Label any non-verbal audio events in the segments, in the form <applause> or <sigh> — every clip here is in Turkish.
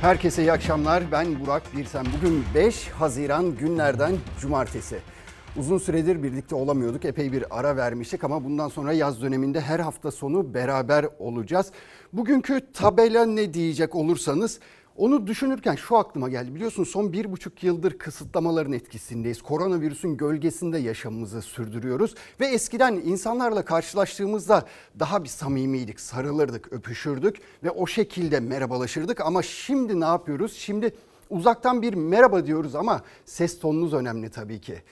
Herkese iyi akşamlar. Ben Burak Birsen. Bugün 5 Haziran günlerden cumartesi. Uzun süredir birlikte olamıyorduk. Epey bir ara vermiştik ama bundan sonra yaz döneminde her hafta sonu beraber olacağız. Bugünkü tabela ne diyecek olursanız onu düşünürken şu aklıma geldi. Biliyorsunuz son bir buçuk yıldır kısıtlamaların etkisindeyiz. Koronavirüsün gölgesinde yaşamımızı sürdürüyoruz. Ve eskiden insanlarla karşılaştığımızda daha bir samimiydik, sarılırdık, öpüşürdük ve o şekilde merhabalaşırdık. Ama şimdi ne yapıyoruz? Şimdi uzaktan bir merhaba diyoruz ama ses tonunuz önemli tabii ki.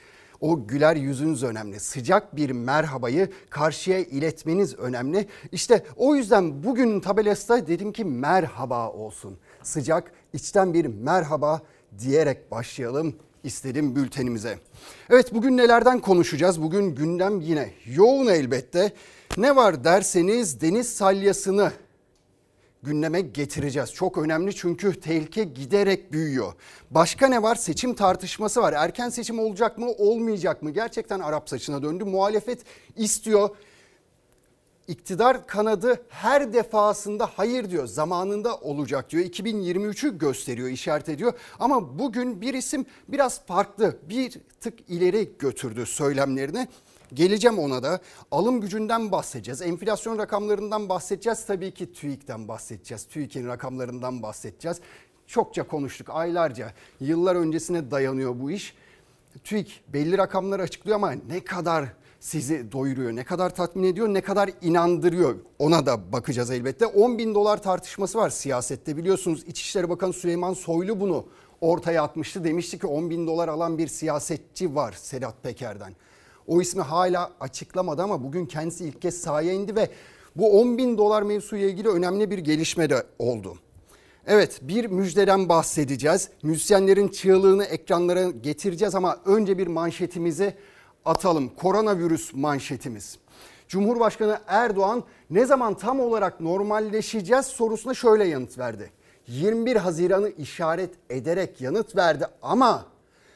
O güler yüzünüz önemli. Sıcak bir merhabayı karşıya iletmeniz önemli. İşte o yüzden bugün tabelasta dedim ki merhaba olsun sıcak içten bir merhaba diyerek başlayalım istedim bültenimize. Evet bugün nelerden konuşacağız? Bugün gündem yine yoğun elbette. Ne var derseniz deniz salyasını gündeme getireceğiz. Çok önemli çünkü tehlike giderek büyüyor. Başka ne var? Seçim tartışması var. Erken seçim olacak mı, olmayacak mı? Gerçekten Arap saçına döndü. Muhalefet istiyor iktidar kanadı her defasında hayır diyor zamanında olacak diyor. 2023'ü gösteriyor işaret ediyor. Ama bugün bir isim biraz farklı bir tık ileri götürdü söylemlerini. Geleceğim ona da. Alım gücünden bahsedeceğiz enflasyon rakamlarından bahsedeceğiz. Tabii ki TÜİK'ten bahsedeceğiz TÜİK'in rakamlarından bahsedeceğiz. Çokça konuştuk aylarca yıllar öncesine dayanıyor bu iş. TÜİK belli rakamları açıklıyor ama ne kadar sizi doyuruyor, ne kadar tatmin ediyor, ne kadar inandırıyor ona da bakacağız elbette. 10 bin dolar tartışması var siyasette biliyorsunuz İçişleri Bakanı Süleyman Soylu bunu ortaya atmıştı. Demişti ki 10 bin dolar alan bir siyasetçi var Sedat Peker'den. O ismi hala açıklamadı ama bugün kendisi ilk kez sahaya indi ve bu 10 bin dolar mevzuyla ilgili önemli bir gelişme de oldu. Evet bir müjdeden bahsedeceğiz. Müzisyenlerin çığlığını ekranlara getireceğiz ama önce bir manşetimizi atalım. Koronavirüs manşetimiz. Cumhurbaşkanı Erdoğan ne zaman tam olarak normalleşeceğiz sorusuna şöyle yanıt verdi. 21 Haziran'ı işaret ederek yanıt verdi ama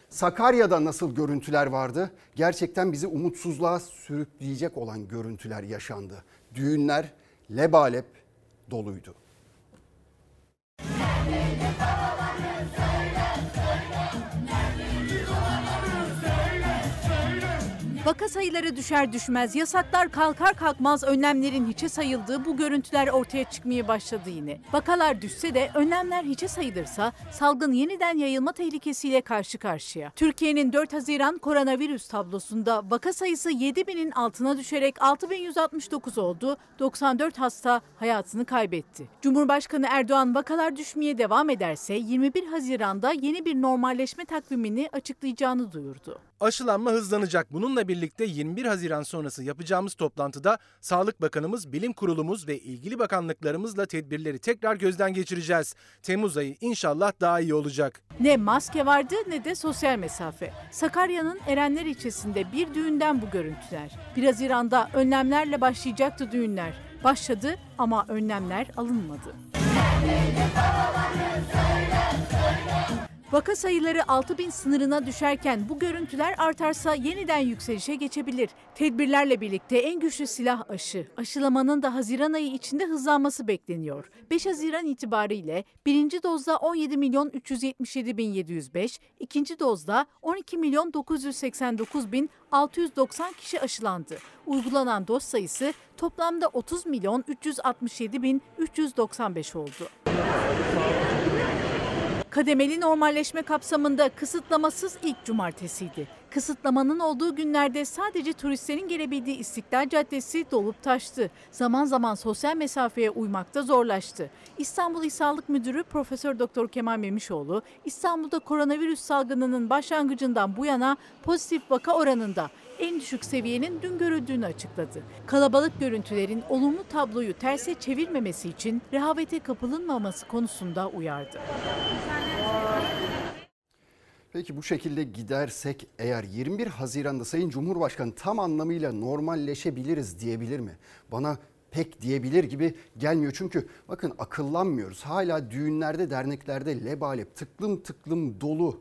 Sakarya'da nasıl görüntüler vardı? Gerçekten bizi umutsuzluğa sürükleyecek olan görüntüler yaşandı. Düğünler lebalep doluydu. Vaka sayıları düşer düşmez, yasaklar kalkar kalkmaz önlemlerin hiçe sayıldığı bu görüntüler ortaya çıkmaya başladı yine. Vakalar düşse de önlemler hiçe sayılırsa salgın yeniden yayılma tehlikesiyle karşı karşıya. Türkiye'nin 4 Haziran koronavirüs tablosunda vaka sayısı 7000'in altına düşerek 6169 oldu. 94 hasta hayatını kaybetti. Cumhurbaşkanı Erdoğan vakalar düşmeye devam ederse 21 Haziran'da yeni bir normalleşme takvimini açıklayacağını duyurdu. Aşılanma hızlanacak. Bununla birlikte 21 Haziran sonrası yapacağımız toplantıda Sağlık Bakanımız, Bilim Kurulumuz ve ilgili bakanlıklarımızla tedbirleri tekrar gözden geçireceğiz. Temmuz ayı inşallah daha iyi olacak. Ne maske vardı ne de sosyal mesafe. Sakarya'nın Erenler ilçesinde bir düğünden bu görüntüler. 1 Haziran'da önlemlerle başlayacaktı düğünler. Başladı ama önlemler alınmadı. Vaka sayıları 6 bin sınırına düşerken bu görüntüler artarsa yeniden yükselişe geçebilir. Tedbirlerle birlikte en güçlü silah aşı. Aşılamanın da Haziran ayı içinde hızlanması bekleniyor. 5 Haziran itibariyle birinci dozda 17 milyon 377 bin 705, ikinci dozda 12 milyon 989 bin 690 kişi aşılandı. Uygulanan doz sayısı toplamda 30 milyon 367 bin 395 oldu. Kademeli normalleşme kapsamında kısıtlamasız ilk cumartesiydi. Kısıtlamanın olduğu günlerde sadece turistlerin gelebildiği İstiklal Caddesi dolup taştı. Zaman zaman sosyal mesafeye uymakta zorlaştı. İstanbul İl Sağlık Müdürü Profesör Doktor Kemal Memişoğlu, İstanbul'da koronavirüs salgınının başlangıcından bu yana pozitif vaka oranında en düşük seviyenin dün görüldüğünü açıkladı. Kalabalık görüntülerin olumlu tabloyu terse çevirmemesi için rehavete kapılınmaması konusunda uyardı. Peki bu şekilde gidersek eğer 21 Haziran'da Sayın Cumhurbaşkanı tam anlamıyla normalleşebiliriz diyebilir mi? Bana pek diyebilir gibi gelmiyor. Çünkü bakın akıllanmıyoruz. Hala düğünlerde, derneklerde lebalep tıklım tıklım dolu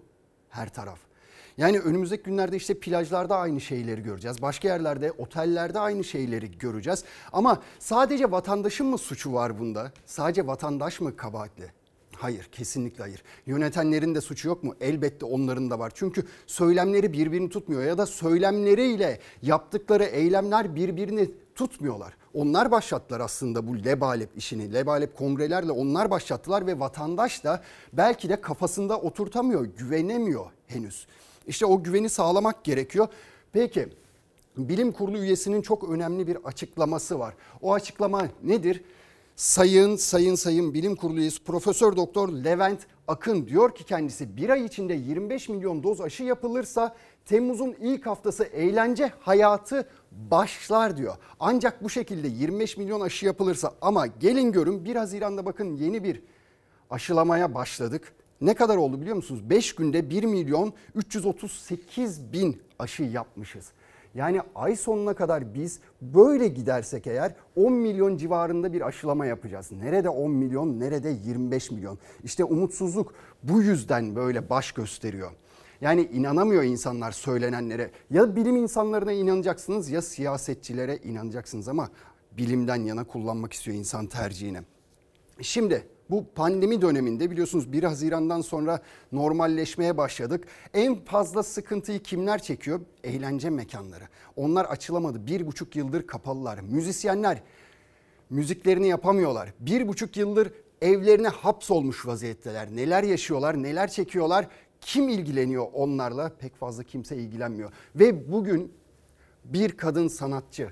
her taraf. Yani önümüzdeki günlerde işte plajlarda aynı şeyleri göreceğiz. Başka yerlerde, otellerde aynı şeyleri göreceğiz. Ama sadece vatandaşın mı suçu var bunda? Sadece vatandaş mı kabahatli? Hayır, kesinlikle hayır. Yönetenlerin de suçu yok mu? Elbette onların da var. Çünkü söylemleri birbirini tutmuyor ya da söylemleriyle yaptıkları eylemler birbirini tutmuyorlar. Onlar başlattılar aslında bu lebalep işini. Lebalep kongrelerle onlar başlattılar ve vatandaş da belki de kafasında oturtamıyor, güvenemiyor henüz. İşte o güveni sağlamak gerekiyor. Peki bilim kurulu üyesinin çok önemli bir açıklaması var. O açıklama nedir? Sayın Sayın Sayın Bilim Kurulu üyesi Profesör Doktor Levent Akın diyor ki kendisi bir ay içinde 25 milyon doz aşı yapılırsa Temmuz'un ilk haftası eğlence hayatı başlar diyor. Ancak bu şekilde 25 milyon aşı yapılırsa ama gelin görün 1 Haziran'da bakın yeni bir aşılamaya başladık. Ne kadar oldu biliyor musunuz? 5 günde 1 milyon 338 bin aşı yapmışız. Yani ay sonuna kadar biz böyle gidersek eğer 10 milyon civarında bir aşılama yapacağız. Nerede 10 milyon, nerede 25 milyon? İşte umutsuzluk bu yüzden böyle baş gösteriyor. Yani inanamıyor insanlar söylenenlere. Ya bilim insanlarına inanacaksınız ya siyasetçilere inanacaksınız ama bilimden yana kullanmak istiyor insan tercihini. Şimdi bu pandemi döneminde biliyorsunuz 1 Haziran'dan sonra normalleşmeye başladık. En fazla sıkıntıyı kimler çekiyor? Eğlence mekanları. Onlar açılamadı. Bir buçuk yıldır kapalılar. Müzisyenler müziklerini yapamıyorlar. Bir buçuk yıldır evlerine hapsolmuş vaziyetteler. Neler yaşıyorlar, neler çekiyorlar? Kim ilgileniyor onlarla? Pek fazla kimse ilgilenmiyor. Ve bugün bir kadın sanatçı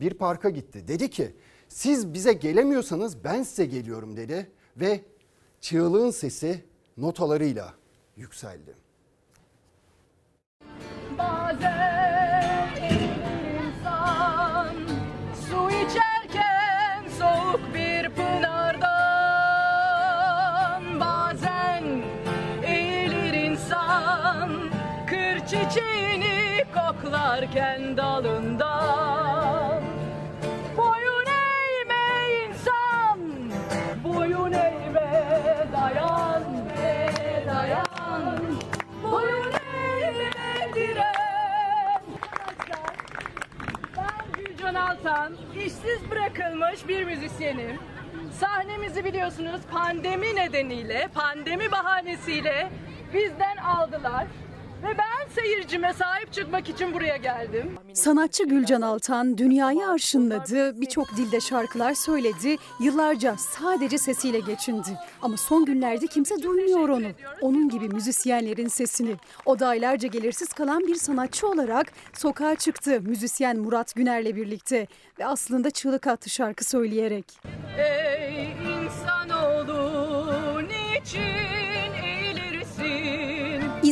bir parka gitti. Dedi ki siz bize gelemiyorsanız ben size geliyorum dedi ve çığlığın sesi notalarıyla yükseldi. Bazen insan su içerken soğuk bir pınardan Bazen eğilir insan kır çiçeğini koklarken dalından işsiz bırakılmış bir müzisyenim. Sahnemizi biliyorsunuz pandemi nedeniyle, pandemi bahanesiyle bizden aldılar. Ve ben seyircime sahip çıkmak için buraya geldim. Sanatçı Gülcan Altan dünyayı arşınladı, birçok dilde şarkılar söyledi, yıllarca sadece sesiyle geçindi. Ama son günlerde kimse duymuyor onu. Onun gibi müzisyenlerin sesini. O da aylarca gelirsiz kalan bir sanatçı olarak sokağa çıktı müzisyen Murat Güner'le birlikte. Ve aslında çığlık attı şarkı söyleyerek. Ey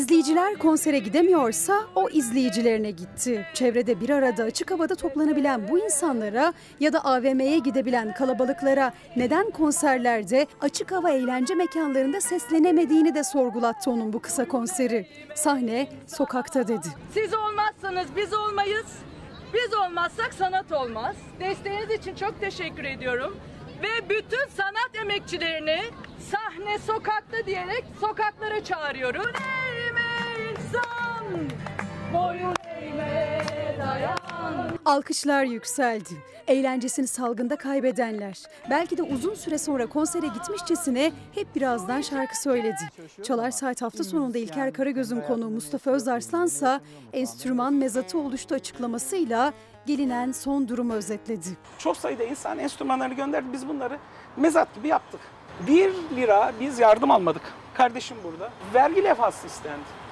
İzleyiciler konsere gidemiyorsa o izleyicilerine gitti. Çevrede bir arada açık havada toplanabilen bu insanlara ya da AVM'ye gidebilen kalabalıklara neden konserlerde açık hava eğlence mekanlarında seslenemediğini de sorgulattı onun bu kısa konseri. Sahne sokakta dedi. Siz olmazsanız biz olmayız. Biz olmazsak sanat olmaz. Desteğiniz için çok teşekkür ediyorum. Ve bütün sanat emekçilerini sahne sokakta diyerek sokaklara çağırıyorum. İnsan, boyun eğme dayan. Alkışlar yükseldi. Eğlencesini salgında kaybedenler. Belki de uzun süre sonra konsere gitmişçesine hep birazdan şarkı söyledi. Çalar Saat hafta sonunda İlker Karagöz'ün konuğu Mustafa Özarslansa enstrüman mezatı oluştu açıklamasıyla gelinen son durumu özetledi. Çok sayıda insan enstrümanlarını gönderdi. Biz bunları mezat gibi yaptık. Bir lira biz yardım almadık. Kardeşim burada. Vergi levhası istendi.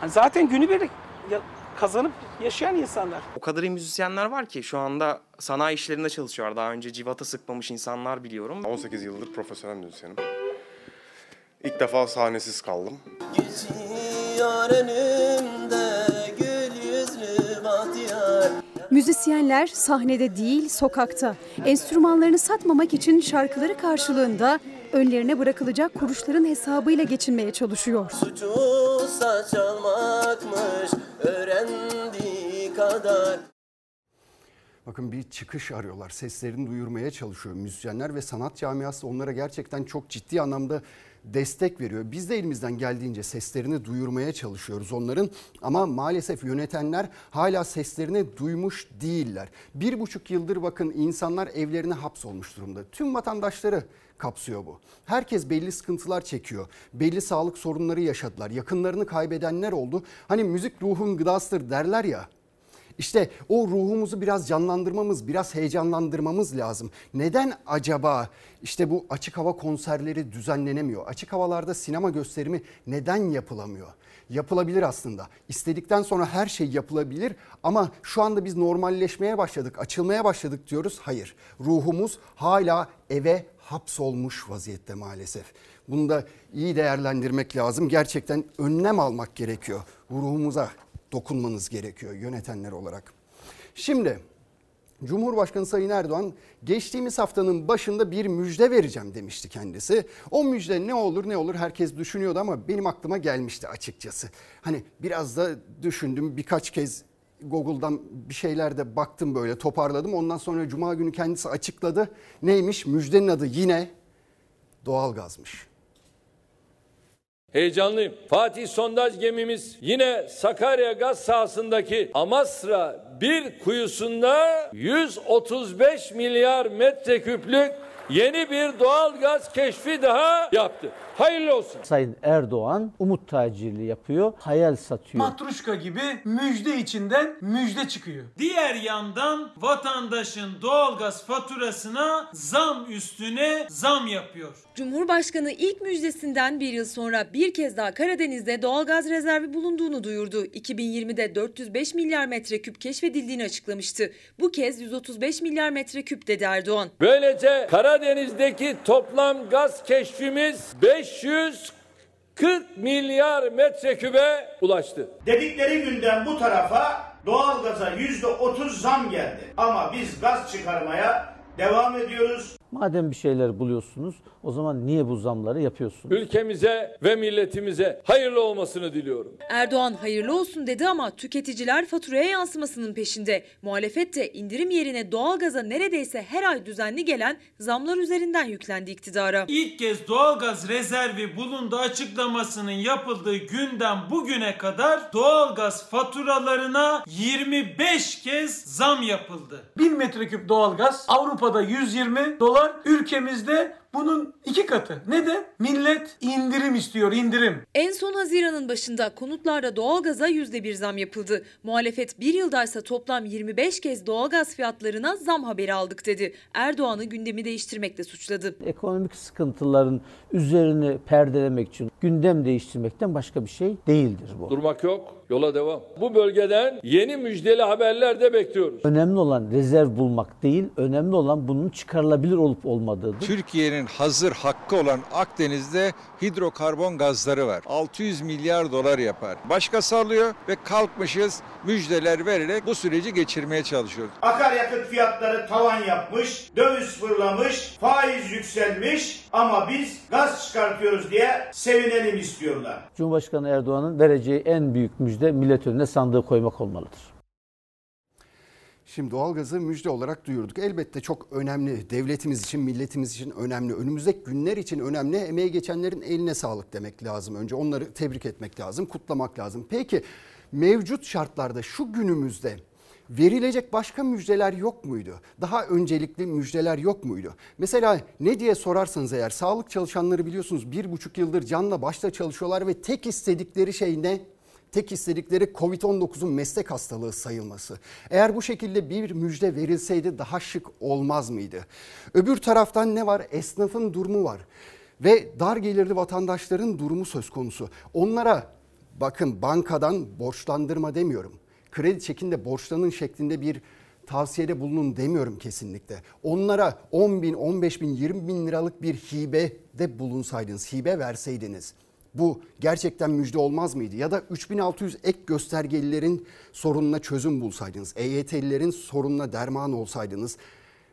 Hani zaten günübirlik kazanıp yaşayan insanlar. O kadar iyi müzisyenler var ki şu anda sanayi işlerinde çalışıyorlar. Daha önce civata sıkmamış insanlar biliyorum. 18 yıldır profesyonel müzisyenim. İlk defa sahnesiz kaldım. Geçiyor önümde gül yüzlü bahtiyar Müzisyenler sahnede değil sokakta. Enstrümanlarını satmamak için şarkıları karşılığında önlerine bırakılacak kuruşların hesabıyla geçinmeye çalışıyor. Suçu saç almakmış öğrendiği kadar Bakın bir çıkış arıyorlar. Seslerini duyurmaya çalışıyor müzisyenler ve sanat camiası onlara gerçekten çok ciddi anlamda destek veriyor. Biz de elimizden geldiğince seslerini duyurmaya çalışıyoruz onların ama maalesef yönetenler hala seslerini duymuş değiller. Bir buçuk yıldır bakın insanlar evlerine hapsolmuş durumda. Tüm vatandaşları kapsıyor bu. Herkes belli sıkıntılar çekiyor. Belli sağlık sorunları yaşadılar. Yakınlarını kaybedenler oldu. Hani müzik ruhun gıdasıdır derler ya. İşte o ruhumuzu biraz canlandırmamız, biraz heyecanlandırmamız lazım. Neden acaba işte bu açık hava konserleri düzenlenemiyor? Açık havalarda sinema gösterimi neden yapılamıyor? Yapılabilir aslında. İstedikten sonra her şey yapılabilir ama şu anda biz normalleşmeye başladık, açılmaya başladık diyoruz. Hayır. Ruhumuz hala eve hapsolmuş vaziyette maalesef. Bunu da iyi değerlendirmek lazım. Gerçekten önlem almak gerekiyor. Ruhumuza dokunmanız gerekiyor yönetenler olarak. Şimdi Cumhurbaşkanı Sayın Erdoğan geçtiğimiz haftanın başında bir müjde vereceğim demişti kendisi. O müjde ne olur ne olur herkes düşünüyordu ama benim aklıma gelmişti açıkçası. Hani biraz da düşündüm birkaç kez Google'dan bir şeyler de baktım böyle toparladım. Ondan sonra Cuma günü kendisi açıkladı. Neymiş? Müjdenin adı yine doğalgazmış. Heyecanlıyım. Fatih sondaj gemimiz yine Sakarya gaz sahasındaki Amasra bir kuyusunda 135 milyar metreküplük yeni bir doğal gaz keşfi daha yaptı. Hayırlı olsun. Sayın Erdoğan umut tacirliği yapıyor, hayal satıyor. Matruşka gibi müjde içinden müjde çıkıyor. Diğer yandan vatandaşın doğalgaz faturasına zam üstüne zam yapıyor. Cumhurbaşkanı ilk müjdesinden bir yıl sonra bir kez daha Karadeniz'de doğalgaz rezervi bulunduğunu duyurdu. 2020'de 405 milyar metreküp keşfedildiğini açıklamıştı. Bu kez 135 milyar metreküp dedi Erdoğan. Böylece Karadeniz'deki toplam gaz keşfimiz 540 milyar metrekübe ulaştı. Dedikleri günden bu tarafa doğalgaza yüzde otuz zam geldi. Ama biz gaz çıkarmaya devam ediyoruz. Madem bir şeyler buluyorsunuz o zaman niye bu zamları yapıyorsunuz? Ülkemize ve milletimize hayırlı olmasını diliyorum. Erdoğan hayırlı olsun dedi ama tüketiciler faturaya yansımasının peşinde. Muhalefet de indirim yerine doğalgaza neredeyse her ay düzenli gelen zamlar üzerinden yüklendi iktidara. İlk kez doğalgaz rezervi bulundu açıklamasının yapıldığı günden bugüne kadar doğalgaz faturalarına 25 kez zam yapıldı. 1000 metreküp doğalgaz Avrupa'da 120 dolar, ülkemizde bunun iki katı. Neden? Millet indirim istiyor, indirim. En son Haziran'ın başında konutlarda doğalgaza %1 zam yapıldı. Muhalefet bir yıldaysa toplam 25 kez doğalgaz fiyatlarına zam haberi aldık dedi. Erdoğan'ı gündemi değiştirmekle suçladı. Ekonomik sıkıntıların üzerini perdelemek için gündem değiştirmekten başka bir şey değildir bu. Durmak yok, yola devam. Bu bölgeden yeni müjdeli haberler de bekliyoruz. Önemli olan rezerv bulmak değil, önemli olan bunun çıkarılabilir olup olmadığıdır. Türkiye'nin hazır hakkı olan Akdeniz'de hidrokarbon gazları var. 600 milyar dolar yapar. Başkası alıyor ve kalkmışız müjdeler vererek bu süreci geçirmeye çalışıyoruz. Akaryakıt fiyatları tavan yapmış, döviz fırlamış, faiz yükselmiş ama biz gaz çıkartıyoruz diye sevinelim istiyorlar. Cumhurbaşkanı Erdoğan'ın vereceği en büyük müjde millet önüne sandığı koymak olmalıdır. Şimdi doğalgazı müjde olarak duyurduk. Elbette çok önemli. Devletimiz için, milletimiz için önemli. Önümüzdeki günler için önemli. Emeği geçenlerin eline sağlık demek lazım. Önce onları tebrik etmek lazım, kutlamak lazım. Peki mevcut şartlarda şu günümüzde verilecek başka müjdeler yok muydu? Daha öncelikli müjdeler yok muydu? Mesela ne diye sorarsanız eğer sağlık çalışanları biliyorsunuz bir buçuk yıldır canla başla çalışıyorlar ve tek istedikleri şey ne? Tek istedikleri Covid-19'un meslek hastalığı sayılması. Eğer bu şekilde bir müjde verilseydi daha şık olmaz mıydı? Öbür taraftan ne var? Esnafın durumu var. Ve dar gelirli vatandaşların durumu söz konusu. Onlara bakın bankadan borçlandırma demiyorum. Kredi çekin de borçlanın şeklinde bir tavsiyede bulunun demiyorum kesinlikle. Onlara 10 bin, 15 bin, 20 bin liralık bir hibe de bulunsaydınız, hibe verseydiniz bu gerçekten müjde olmaz mıydı? Ya da 3600 ek göstergelilerin sorununa çözüm bulsaydınız, EYT'lilerin sorununa derman olsaydınız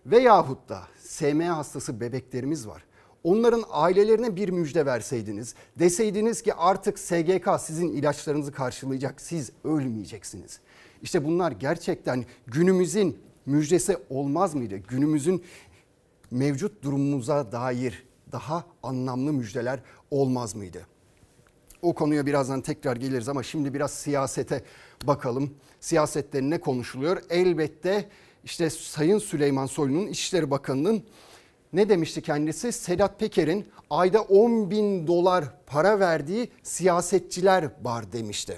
veyahut da SMA hastası bebeklerimiz var. Onların ailelerine bir müjde verseydiniz, deseydiniz ki artık SGK sizin ilaçlarınızı karşılayacak, siz ölmeyeceksiniz. İşte bunlar gerçekten günümüzün müjdesi olmaz mıydı? Günümüzün mevcut durumumuza dair daha anlamlı müjdeler olmaz mıydı? O konuya birazdan tekrar geliriz ama şimdi biraz siyasete bakalım. Siyasette ne konuşuluyor? Elbette işte Sayın Süleyman Soylu'nun İçişleri Bakanı'nın ne demişti kendisi? Sedat Peker'in ayda 10 bin dolar para verdiği siyasetçiler var demişti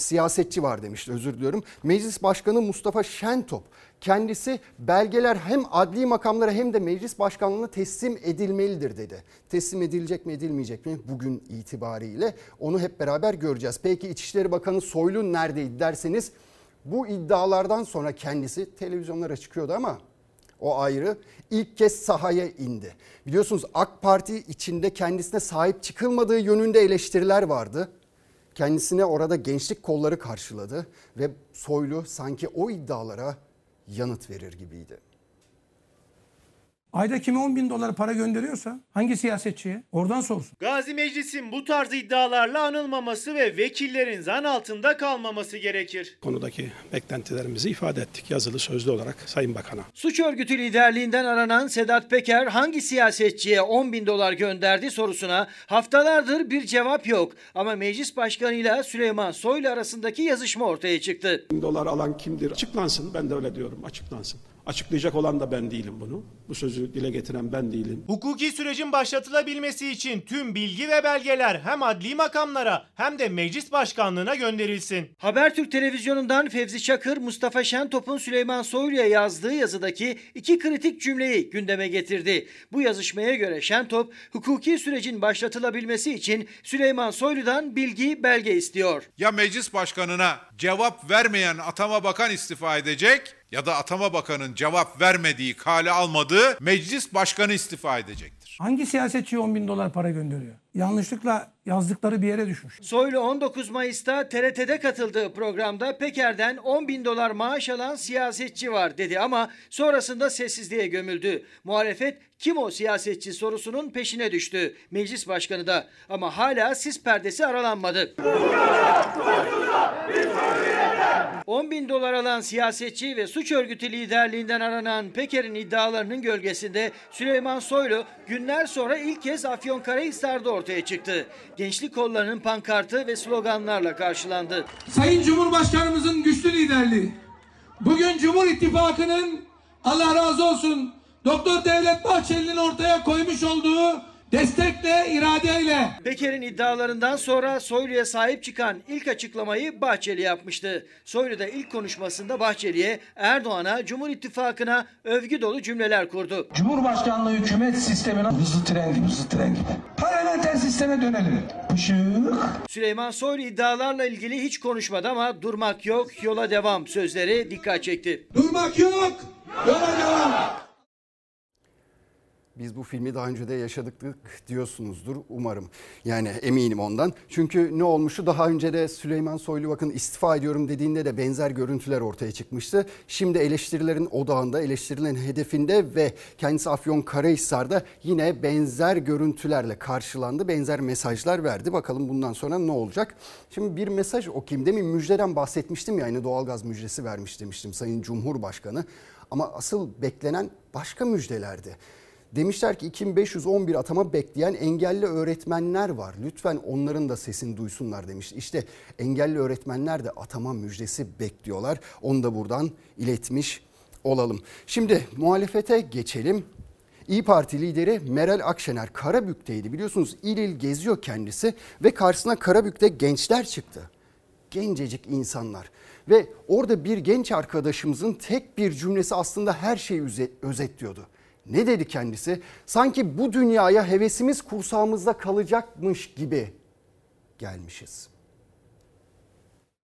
siyasetçi var demişti özür diliyorum. Meclis Başkanı Mustafa Şentop kendisi belgeler hem adli makamlara hem de meclis başkanlığına teslim edilmelidir dedi. Teslim edilecek mi edilmeyecek mi bugün itibariyle onu hep beraber göreceğiz. Peki İçişleri Bakanı Soylu neredeydi derseniz bu iddialardan sonra kendisi televizyonlara çıkıyordu ama o ayrı. İlk kez sahaya indi. Biliyorsunuz AK Parti içinde kendisine sahip çıkılmadığı yönünde eleştiriler vardı. Kendisine orada gençlik kolları karşıladı ve Soylu sanki o iddialara yanıt verir gibiydi. Ayda kime 10 bin dolar para gönderiyorsa hangi siyasetçiye oradan sorsun. Gazi Meclis'in bu tarz iddialarla anılmaması ve vekillerin zan altında kalmaması gerekir. Konudaki beklentilerimizi ifade ettik yazılı sözlü olarak Sayın Bakan'a. Suç örgütü liderliğinden aranan Sedat Peker hangi siyasetçiye 10 bin dolar gönderdi sorusuna haftalardır bir cevap yok. Ama meclis başkanıyla Süleyman Soylu arasındaki yazışma ortaya çıktı. Dolar alan kimdir? Açıklansın. Ben de öyle diyorum. Açıklansın. Açıklayacak olan da ben değilim bunu. Bu sözü dile getiren ben değilim. Hukuki sürecin başlatılabilmesi için tüm bilgi ve belgeler hem adli makamlara hem de meclis başkanlığına gönderilsin. Habertürk televizyonundan Fevzi Çakır, Mustafa Şentop'un Süleyman Soylu'ya yazdığı yazıdaki iki kritik cümleyi gündeme getirdi. Bu yazışmaya göre Şentop, hukuki sürecin başlatılabilmesi için Süleyman Soylu'dan bilgi, belge istiyor. Ya meclis başkanına cevap vermeyen atama bakan istifa edecek ya da atama bakanın cevap vermediği, kale almadığı meclis başkanı istifa edecektir. Hangi siyasetçiye 10 bin dolar para gönderiyor? Yanlışlıkla yazdıkları bir yere düşmüş. Soylu 19 Mayıs'ta TRT'de katıldığı programda Peker'den 10 bin dolar maaş alan siyasetçi var dedi ama sonrasında sessizliğe gömüldü. Muhalefet kim o siyasetçi sorusunun peşine düştü. Meclis başkanı da ama hala sis perdesi aralanmadı. 10 bin dolar alan siyasetçi ve suç örgütü liderliğinden aranan Peker'in iddialarının gölgesinde Süleyman Soylu günler sonra ilk kez Afyonkarahisar'da ortaya çıktı. Gençlik kollarının pankartı ve sloganlarla karşılandı. Sayın Cumhurbaşkanımızın güçlü liderliği, bugün Cumhur İttifakı'nın Allah razı olsun Doktor Devlet Bahçeli'nin ortaya koymuş olduğu destekle, iradeyle. Peker'in iddialarından sonra Soylu'ya sahip çıkan ilk açıklamayı Bahçeli yapmıştı. Soylu da ilk konuşmasında Bahçeli'ye, Erdoğan'a, Cumhur İttifakı'na övgü dolu cümleler kurdu. Cumhurbaşkanlığı hükümet sistemine hızlı tren gibi, hızlı tren gibi. Parlamenter sisteme dönelim. Işık. Süleyman Soylu iddialarla ilgili hiç konuşmadı ama durmak yok, yola devam sözleri dikkat çekti. Durmak yok, yola devam. Biz bu filmi daha önce de yaşadık diyorsunuzdur umarım. Yani eminim ondan. Çünkü ne olmuştu daha önce de Süleyman Soylu bakın istifa ediyorum dediğinde de benzer görüntüler ortaya çıkmıştı. Şimdi eleştirilerin odağında, eleştirilerin hedefinde ve kendisi Afyon Karahisar'da yine benzer görüntülerle karşılandı. Benzer mesajlar verdi. Bakalım bundan sonra ne olacak? Şimdi bir mesaj okuyayım. Demin müjdeden bahsetmiştim ya aynı doğalgaz müjdesi vermiş demiştim Sayın Cumhurbaşkanı. Ama asıl beklenen başka müjdelerdi. Demişler ki 2511 atama bekleyen engelli öğretmenler var. Lütfen onların da sesini duysunlar demiş. İşte engelli öğretmenler de atama müjdesi bekliyorlar. Onu da buradan iletmiş olalım. Şimdi muhalefete geçelim. İyi Parti lideri Meral Akşener Karabük'teydi. Biliyorsunuz il il geziyor kendisi ve karşısına Karabük'te gençler çıktı. Gencecik insanlar. Ve orada bir genç arkadaşımızın tek bir cümlesi aslında her şeyi özetliyordu. Ne dedi kendisi? Sanki bu dünyaya hevesimiz kursağımızda kalacakmış gibi gelmişiz.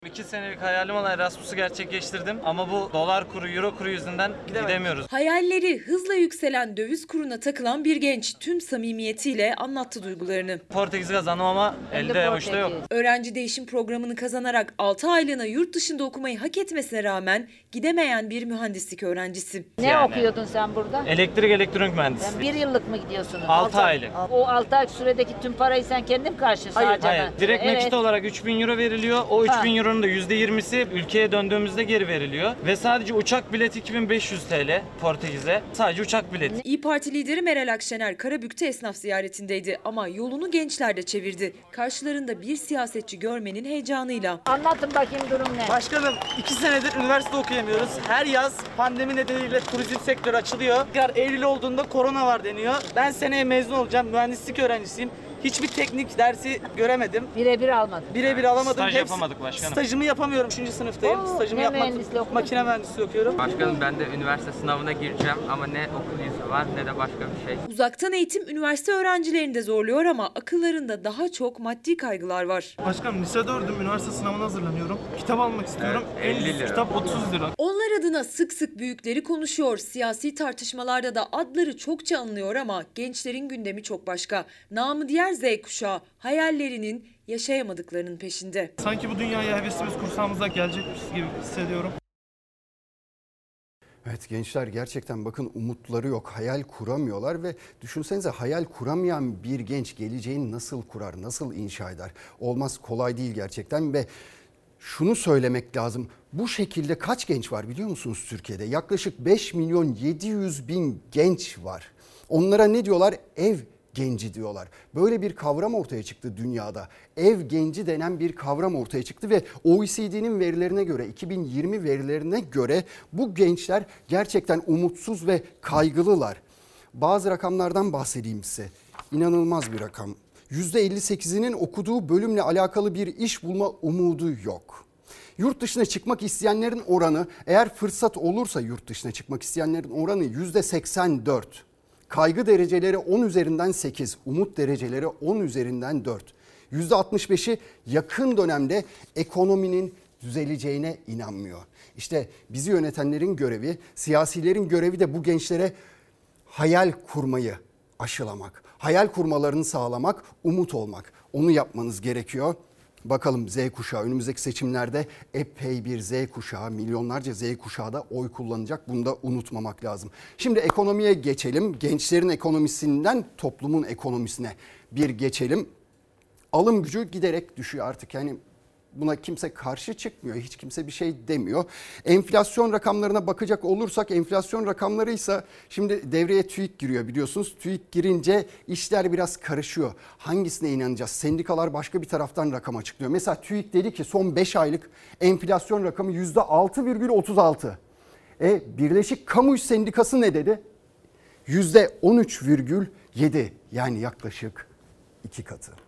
İki senelik hayalim olan Erasmus'u gerçekleştirdim ama bu dolar kuru, euro kuru yüzünden gidemiyoruz. Hayalleri hızla yükselen döviz kuruna takılan bir genç tüm samimiyetiyle anlattı duygularını. Portekiz kazandım ama elde avuçta yok. Öğrenci değişim programını kazanarak 6 aylığına yurt dışında okumayı hak etmesine rağmen gidemeyen bir mühendislik öğrencisi. Ne Yani. okuyordun sen burada? Elektrik elektronik mühendisi. Sen bir yıllık mı gidiyorsunuz? Altı Altı- aylık. O 6 ay süredeki tüm parayı sen kendin mi karşılıyorsun Hayır, hayır. Direkt Evet. nakit olarak 3000 euro veriliyor. O Ha. 3000 euronun da %20'si ülkeye döndüğümüzde geri veriliyor. Ve sadece uçak bileti 2500 TL Portekiz'e. Sadece uçak bileti. İyi Parti lideri Meral Akşener Karabük'te esnaf ziyaretindeydi ama yolunu gençlerde çevirdi. Karşılarında bir siyasetçi görmenin heyecanıyla. Anlatın bakayım durum ne? Başkanım iki senedir üniversite okuyamıyoruz. Her yaz pandemi nedeniyle turizm sektörü açılıyor. Tekrar Eylül olduğunda korona var deniyor. Ben seneye mezun olacağım. Mühendislik öğrencisiyim. Hiçbir teknik dersi göremedim. Birebir almadım. Birebir alamadım. Staj Hepsi- yapamadık başkanım. Stajımı yapamıyorum. 3. sınıftayım. Oo, Stajımı ne yapmak okudun? makine mühendisliği okuyorum. Başkanım ben de üniversite sınavına gireceğim ama ne okul yüzü var ne de başka bir şey. Uzaktan eğitim üniversite öğrencilerini de zorluyor ama akıllarında daha çok maddi kaygılar var. Başkanım lise 4'üm. Üniversite sınavına hazırlanıyorum. Kitap almak istiyorum. Evet, 50 En ucuz lira. kitap 30 lira. Onlar adına sık sık büyükleri konuşuyor. Siyasi tartışmalarda da adları çokça anılıyor ama gençlerin gündemi çok başka. Namı diğer Z kuşağı hayallerinin yaşayamadıklarının peşinde. Sanki bu dünyaya hevesimiz kursağımıza gelecekmiş gibi hissediyorum. Evet gençler gerçekten bakın umutları yok, hayal kuramıyorlar ve düşünsenize hayal kuramayan bir genç geleceğini nasıl kurar, nasıl inşa eder? Olmaz kolay değil gerçekten ve şunu söylemek lazım. Bu şekilde kaç genç var biliyor musunuz Türkiye'de? Yaklaşık 5 milyon 700 bin genç var. Onlara ne diyorlar? Ev genci diyorlar. Böyle bir kavram ortaya çıktı dünyada. Ev genci denen bir kavram ortaya çıktı ve OECD'nin verilerine göre 2020 verilerine göre bu gençler gerçekten umutsuz ve kaygılılar. Bazı rakamlardan bahsedeyim size. İnanılmaz bir rakam. %58'inin okuduğu bölümle alakalı bir iş bulma umudu yok. Yurt dışına çıkmak isteyenlerin oranı eğer fırsat olursa yurt dışına çıkmak isteyenlerin oranı %84. Kaygı dereceleri 10 üzerinden 8, umut dereceleri 10 üzerinden 4. %65'i yakın dönemde ekonominin düzeleceğine inanmıyor. İşte bizi yönetenlerin görevi, siyasilerin görevi de bu gençlere hayal kurmayı aşılamak. Hayal kurmalarını sağlamak, umut olmak. Onu yapmanız gerekiyor. Bakalım Z kuşağı önümüzdeki seçimlerde epey bir Z kuşağı, milyonlarca Z kuşağı da oy kullanacak. Bunu da unutmamak lazım. Şimdi ekonomiye geçelim. Gençlerin ekonomisinden toplumun ekonomisine bir geçelim. Alım gücü giderek düşüyor artık. Yani buna kimse karşı çıkmıyor. Hiç kimse bir şey demiyor. Enflasyon rakamlarına bakacak olursak enflasyon rakamları ise şimdi devreye TÜİK giriyor biliyorsunuz. TÜİK girince işler biraz karışıyor. Hangisine inanacağız? Sendikalar başka bir taraftan rakam açıklıyor. Mesela TÜİK dedi ki son 5 aylık enflasyon rakamı %6,36. E Birleşik Kamu İş Sendikası ne dedi? %13,7 yani yaklaşık iki katı.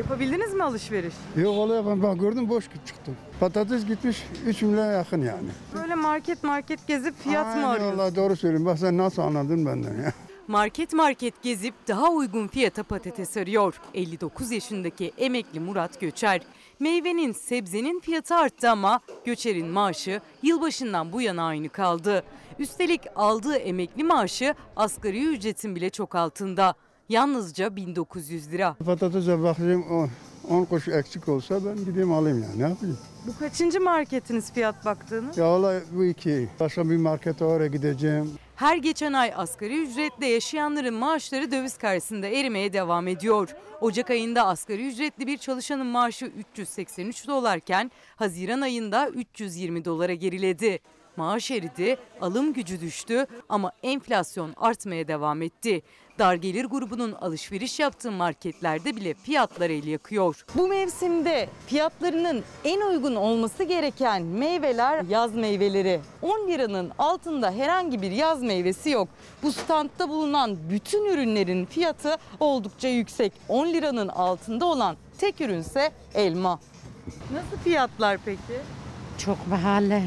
Yapabildiniz mi alışveriş? Yok olay ben bak gördüm boş çıktım. Patates gitmiş 3 milyona yakın yani. Böyle market market gezip fiyat mı Aynen arıyorsunuz? vallahi doğru söylüyorum. Bak sen nasıl anladın benden ya. Market market gezip daha uygun fiyata patates arıyor. 59 yaşındaki emekli Murat Göçer. Meyvenin, sebzenin fiyatı arttı ama Göçer'in maaşı yılbaşından bu yana aynı kaldı. Üstelik aldığı emekli maaşı asgari ücretin bile çok altında. Yalnızca 1900 lira. Patatese bakayım 10 kuş eksik olsa ben gideyim alayım yani ne yapayım. Bu kaçıncı marketiniz fiyat baktığınız? Ya vallahi bu iki. Başka bir markete oraya gideceğim. Her geçen ay asgari ücretle yaşayanların maaşları döviz karşısında erimeye devam ediyor. Ocak ayında asgari ücretli bir çalışanın maaşı 383 dolarken Haziran ayında 320 dolara geriledi. Maaş eridi, alım gücü düştü ama enflasyon artmaya devam etti. Dar gelir grubunun alışveriş yaptığı marketlerde bile fiyatlar el yakıyor. Bu mevsimde fiyatlarının en uygun olması gereken meyveler yaz meyveleri. 10 liranın altında herhangi bir yaz meyvesi yok. Bu standta bulunan bütün ürünlerin fiyatı oldukça yüksek. 10 liranın altında olan tek ürünse elma. Nasıl fiyatlar peki? Çok pahalı.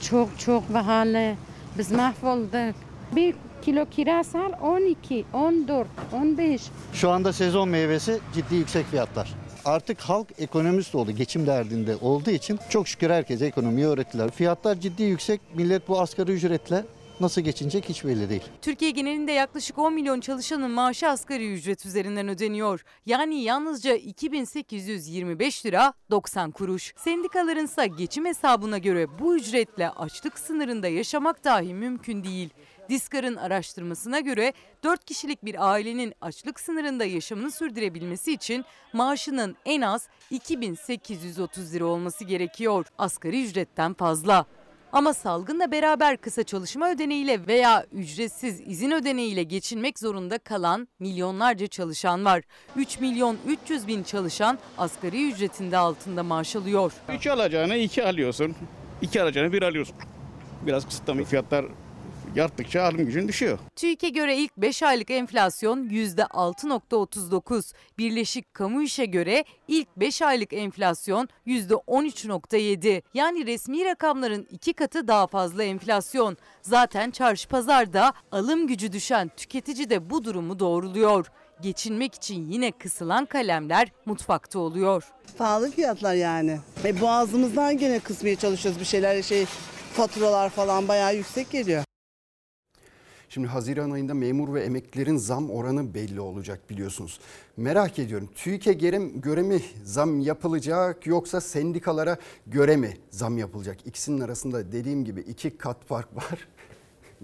Çok çok pahalı. Biz mahvolduk. Bir kilo kiraz al 12, 14, 15. Şu anda sezon meyvesi ciddi yüksek fiyatlar. Artık halk ekonomist oldu, geçim derdinde olduğu için çok şükür herkese ekonomiyi öğrettiler. Fiyatlar ciddi yüksek, millet bu asgari ücretle nasıl geçinecek hiç belli değil. Türkiye genelinde yaklaşık 10 milyon çalışanın maaşı asgari ücret üzerinden ödeniyor. Yani yalnızca 2825 lira 90 kuruş. Sendikaların ise geçim hesabına göre bu ücretle açlık sınırında yaşamak dahi mümkün değil. Diskar'ın araştırmasına göre 4 kişilik bir ailenin açlık sınırında yaşamını sürdürebilmesi için maaşının en az 2830 lira olması gerekiyor. Asgari ücretten fazla. Ama salgınla beraber kısa çalışma ödeneğiyle veya ücretsiz izin ödeneğiyle geçinmek zorunda kalan milyonlarca çalışan var. 3 milyon 300 bin çalışan asgari ücretinde altında maaş alıyor. 3 alacağına 2 alıyorsun. 2 alacağına 1 alıyorsun. Biraz kısıtlama fiyatlar arttıkça alım gücün düşüyor. TÜİK'e göre ilk 5 aylık enflasyon %6.39. Birleşik Kamu İş'e göre ilk 5 aylık enflasyon %13.7. Yani resmi rakamların iki katı daha fazla enflasyon. Zaten çarşı pazarda alım gücü düşen tüketici de bu durumu doğruluyor. Geçinmek için yine kısılan kalemler mutfakta oluyor. Pahalı fiyatlar yani. E, boğazımızdan gene kısmaya çalışıyoruz bir şeyler şey faturalar falan bayağı yüksek geliyor. Şimdi Haziran ayında memur ve emeklilerin zam oranı belli olacak biliyorsunuz. Merak ediyorum TÜİK'e göre mi zam yapılacak yoksa sendikalara göre mi zam yapılacak? İkisinin arasında dediğim gibi iki kat fark <laughs> var.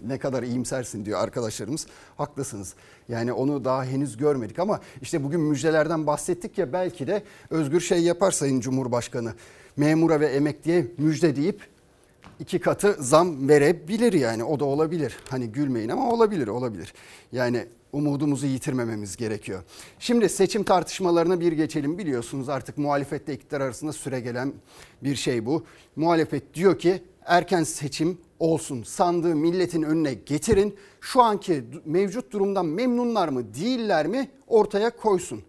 ne kadar iyimsersin diyor arkadaşlarımız. Haklısınız. Yani onu daha henüz görmedik ama işte bugün müjdelerden bahsettik ya belki de Özgür şey yapar Sayın Cumhurbaşkanı. Memura ve emekliye müjde deyip iki katı zam verebilir yani o da olabilir. Hani gülmeyin ama olabilir olabilir. Yani umudumuzu yitirmememiz gerekiyor. Şimdi seçim tartışmalarına bir geçelim. Biliyorsunuz artık muhalefetle iktidar arasında süre gelen bir şey bu. Muhalefet diyor ki erken seçim olsun. Sandığı milletin önüne getirin. Şu anki mevcut durumdan memnunlar mı değiller mi ortaya koysun.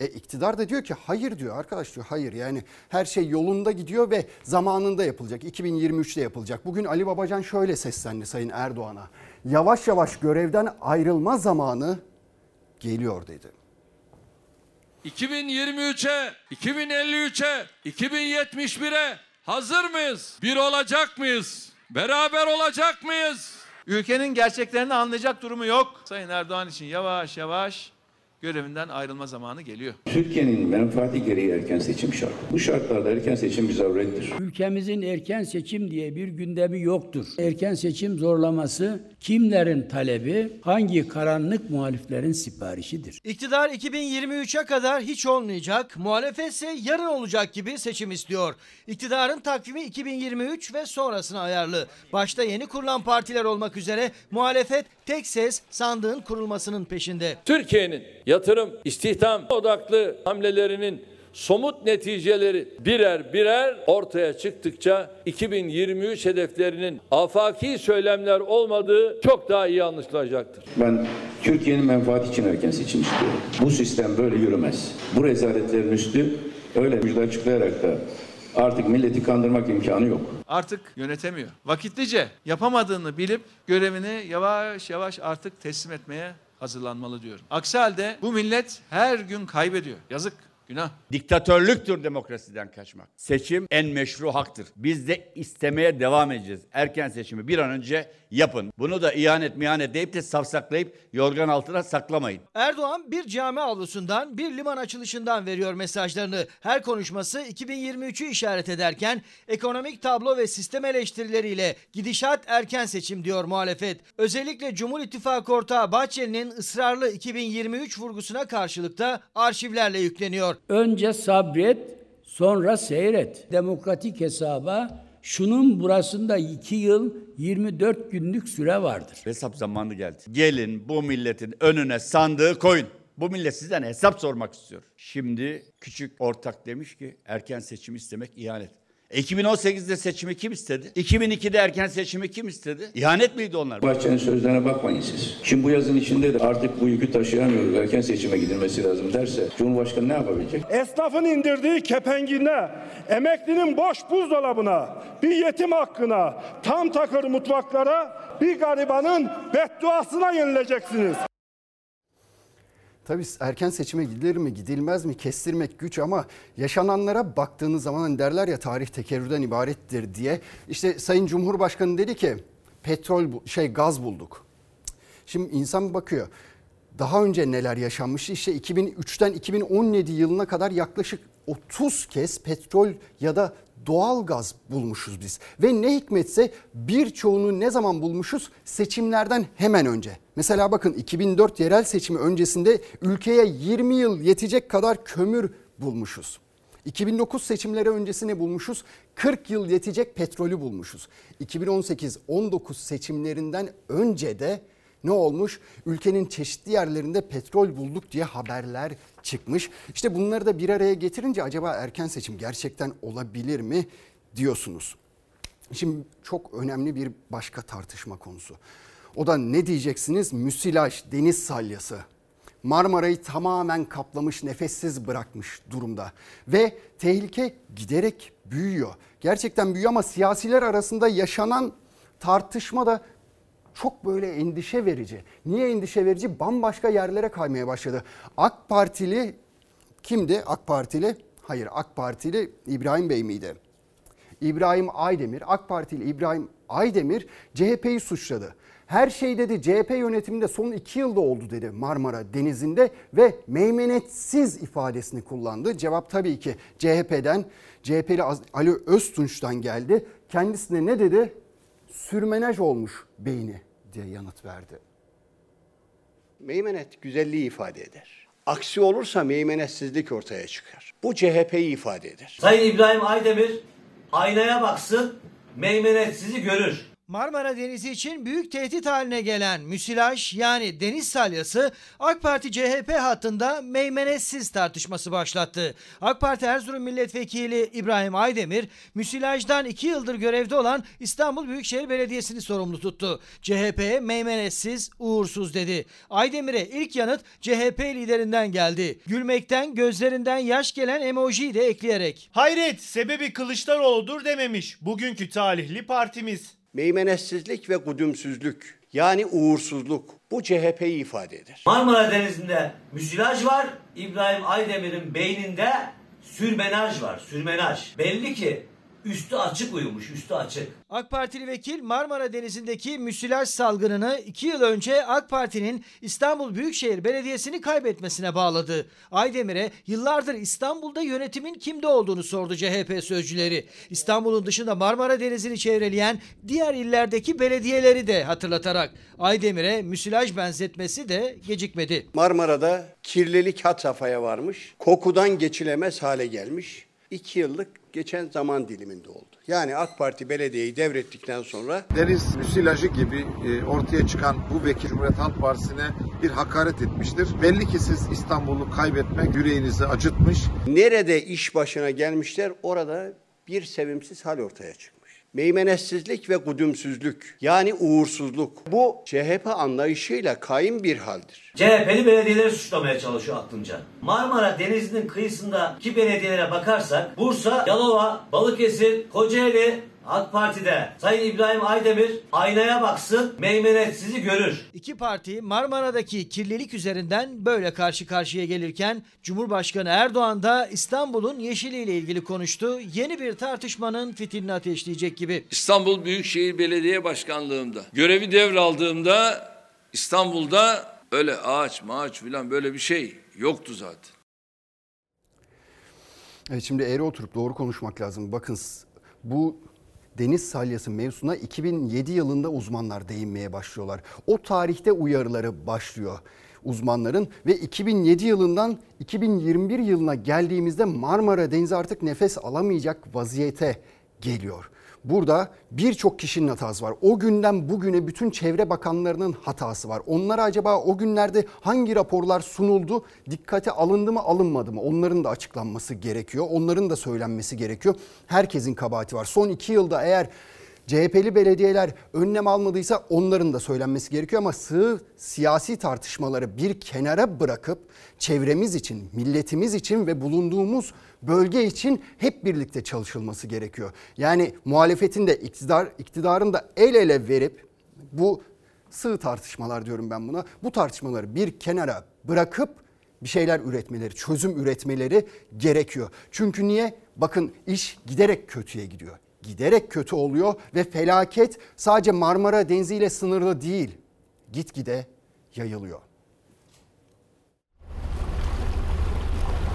E iktidar da diyor ki hayır diyor arkadaş diyor hayır yani her şey yolunda gidiyor ve zamanında yapılacak 2023'te yapılacak. Bugün Ali Babacan şöyle seslendi Sayın Erdoğan'a yavaş yavaş görevden ayrılma zamanı geliyor dedi. 2023'e, 2053'e, 2071'e hazır mıyız? Bir olacak mıyız? Beraber olacak mıyız? Ülkenin gerçeklerini anlayacak durumu yok. Sayın Erdoğan için yavaş yavaş görevinden ayrılma zamanı geliyor. Türkiye'nin menfaati gereği erken seçim şart. Bu şartlarda erken seçim bir zarurettir. Ülkemizin erken seçim diye bir gündemi yoktur. Erken seçim zorlaması kimlerin talebi, hangi karanlık muhaliflerin siparişidir? İktidar 2023'e kadar hiç olmayacak, muhalefet ise yarın olacak gibi seçim istiyor. İktidarın takvimi 2023 ve sonrasına ayarlı. Başta yeni kurulan partiler olmak üzere muhalefet tek ses sandığın kurulmasının peşinde. Türkiye'nin yatırım, istihdam odaklı hamlelerinin somut neticeleri birer birer ortaya çıktıkça 2023 hedeflerinin afaki söylemler olmadığı çok daha iyi anlaşılacaktır. Ben Türkiye'nin menfaati için erken seçim istiyorum. Bu sistem böyle yürümez. Bu rezaletlerin üstü öyle müjde açıklayarak da artık milleti kandırmak imkanı yok. Artık yönetemiyor. Vakitlice yapamadığını bilip görevini yavaş yavaş artık teslim etmeye hazırlanmalı diyorum. Aksi halde bu millet her gün kaybediyor. Yazık. Günah. Diktatörlüktür demokrasiden kaçmak. Seçim en meşru haktır. Biz de istemeye devam edeceğiz. Erken seçimi bir an önce yapın. Bunu da ihanet mihanet deyip de safsaklayıp yorgan altına saklamayın. Erdoğan bir cami avlusundan bir liman açılışından veriyor mesajlarını. Her konuşması 2023'ü işaret ederken ekonomik tablo ve sistem eleştirileriyle gidişat erken seçim diyor muhalefet. Özellikle Cumhur İttifakı ortağı Bahçeli'nin ısrarlı 2023 vurgusuna karşılık da arşivlerle yükleniyor. Önce sabret, sonra seyret. Demokratik hesaba şunun burasında 2 yıl 24 günlük süre vardır. Hesap zamanı geldi. Gelin bu milletin önüne sandığı koyun. Bu millet sizden hesap sormak istiyor. Şimdi küçük ortak demiş ki erken seçim istemek ihanet. 2018'de seçimi kim istedi? 2002'de erken seçimi kim istedi? İhanet miydi onlar? Bahçenin sözlerine bakmayın siz. Şimdi bu yazın içinde de artık bu yükü taşıyamıyoruz. Erken seçime gidilmesi lazım derse Cumhurbaşkanı ne yapabilecek? Esnafın indirdiği kepengine, emeklinin boş buzdolabına, bir yetim hakkına, tam takır mutfaklara, bir garibanın bedduasına yenileceksiniz. Tabii erken seçime gidilir mi gidilmez mi kestirmek güç ama yaşananlara baktığınız zaman hani derler ya tarih tekerrürden ibarettir diye. İşte Sayın Cumhurbaşkanı dedi ki petrol şey gaz bulduk. Şimdi insan bakıyor daha önce neler yaşanmış işte 2003'ten 2017 yılına kadar yaklaşık 30 kez petrol ya da doğal gaz bulmuşuz biz. Ve ne hikmetse birçoğunu ne zaman bulmuşuz? Seçimlerden hemen önce. Mesela bakın 2004 yerel seçimi öncesinde ülkeye 20 yıl yetecek kadar kömür bulmuşuz. 2009 seçimleri öncesine bulmuşuz. 40 yıl yetecek petrolü bulmuşuz. 2018-19 seçimlerinden önce de ne olmuş? Ülkenin çeşitli yerlerinde petrol bulduk diye haberler çıkmış. İşte bunları da bir araya getirince acaba erken seçim gerçekten olabilir mi diyorsunuz. Şimdi çok önemli bir başka tartışma konusu. O da ne diyeceksiniz? Müsilaj, deniz salyası. Marmara'yı tamamen kaplamış, nefessiz bırakmış durumda. Ve tehlike giderek büyüyor. Gerçekten büyüyor ama siyasiler arasında yaşanan tartışma da çok böyle endişe verici. Niye endişe verici? Bambaşka yerlere kaymaya başladı. AK Partili kimdi? AK Partili? Hayır AK Partili İbrahim Bey miydi? İbrahim Aydemir, AK Partili İbrahim Aydemir CHP'yi suçladı. Her şey dedi CHP yönetiminde son iki yılda oldu dedi Marmara Denizi'nde ve meymenetsiz ifadesini kullandı. Cevap tabii ki CHP'den, CHP'li Ali Öztunç'tan geldi. Kendisine ne dedi? Sürmenaj olmuş beyni diye yanıt verdi. Meymenet güzelliği ifade eder. Aksi olursa meymenetsizlik ortaya çıkar. Bu CHP'yi ifade eder. Sayın İbrahim Aydemir aynaya baksın, meymenetsizi görür. Marmara Denizi için büyük tehdit haline gelen müsilaj yani deniz salyası AK Parti CHP hattında meymenetsiz tartışması başlattı. AK Parti Erzurum Milletvekili İbrahim Aydemir müsilajdan 2 yıldır görevde olan İstanbul Büyükşehir Belediyesi'ni sorumlu tuttu. CHP'ye meymenetsiz, uğursuz dedi. Aydemir'e ilk yanıt CHP liderinden geldi. Gülmekten gözlerinden yaş gelen emojiyi de ekleyerek. Hayret sebebi Kılıçdaroğlu'dur dememiş bugünkü talihli partimiz. Meymenetsizlik ve kudümsüzlük yani uğursuzluk bu CHP'yi ifade eder. Marmara Denizi'nde müsilaj var, İbrahim Aydemir'in beyninde sürmenaj var, sürmenaj. Belli ki üstü açık uyumuş, üstü açık. AK Partili vekil Marmara Denizi'ndeki müsilaj salgınını 2 yıl önce AK Parti'nin İstanbul Büyükşehir Belediyesi'ni kaybetmesine bağladı. Aydemir'e yıllardır İstanbul'da yönetimin kimde olduğunu sordu CHP sözcüleri. İstanbul'un dışında Marmara Denizi'ni çevreleyen diğer illerdeki belediyeleri de hatırlatarak Aydemir'e müsilaj benzetmesi de gecikmedi. Marmara'da kirlilik had safhaya varmış, kokudan geçilemez hale gelmiş. 2 yıllık geçen zaman diliminde oldu. Yani AK Parti belediyeyi devrettikten sonra deniz müsilajı gibi e, ortaya çıkan bu vekil Cumhuriyet Halk Partisi'ne bir hakaret etmiştir. Belli ki siz İstanbul'u kaybetmek yüreğinizi acıtmış. Nerede iş başına gelmişler orada bir sevimsiz hal ortaya çıkmış. Meymenetsizlik ve kudümsüzlük yani uğursuzluk bu CHP anlayışıyla kaim bir haldir. CHP'li belediyeleri suçlamaya çalışıyor aklınca. Marmara Denizi'nin kıyısındaki belediyelere bakarsak Bursa, Yalova, Balıkesir, Kocaeli, AK Parti'de Sayın İbrahim Aydemir aynaya baksın, meymenetsizi görür. İki parti Marmara'daki kirlilik üzerinden böyle karşı karşıya gelirken Cumhurbaşkanı Erdoğan da İstanbul'un yeşiliyle ilgili konuştu. Yeni bir tartışmanın fitilini ateşleyecek gibi. İstanbul Büyükşehir Belediye Başkanlığımda görevi devraldığımda İstanbul'da öyle ağaç maaç filan böyle bir şey yoktu zaten. Evet şimdi eğri oturup doğru konuşmak lazım. Bakın bu deniz salyası mevzusuna 2007 yılında uzmanlar değinmeye başlıyorlar. O tarihte uyarıları başlıyor uzmanların ve 2007 yılından 2021 yılına geldiğimizde Marmara Denizi artık nefes alamayacak vaziyete geliyor. Burada birçok kişinin hatası var. O günden bugüne bütün çevre bakanlarının hatası var. Onlara acaba o günlerde hangi raporlar sunuldu, dikkate alındı mı alınmadı mı? Onların da açıklanması gerekiyor. Onların da söylenmesi gerekiyor. Herkesin kabahati var. Son iki yılda eğer CHP'li belediyeler önlem almadıysa onların da söylenmesi gerekiyor ama sığ siyasi tartışmaları bir kenara bırakıp çevremiz için, milletimiz için ve bulunduğumuz bölge için hep birlikte çalışılması gerekiyor. Yani muhalefetin de iktidar, iktidarın da el ele verip bu sığ tartışmalar diyorum ben buna. Bu tartışmaları bir kenara bırakıp bir şeyler üretmeleri, çözüm üretmeleri gerekiyor. Çünkü niye? Bakın iş giderek kötüye gidiyor. Giderek kötü oluyor ve felaket sadece Marmara Denizi ile sınırlı değil. Gitgide yayılıyor.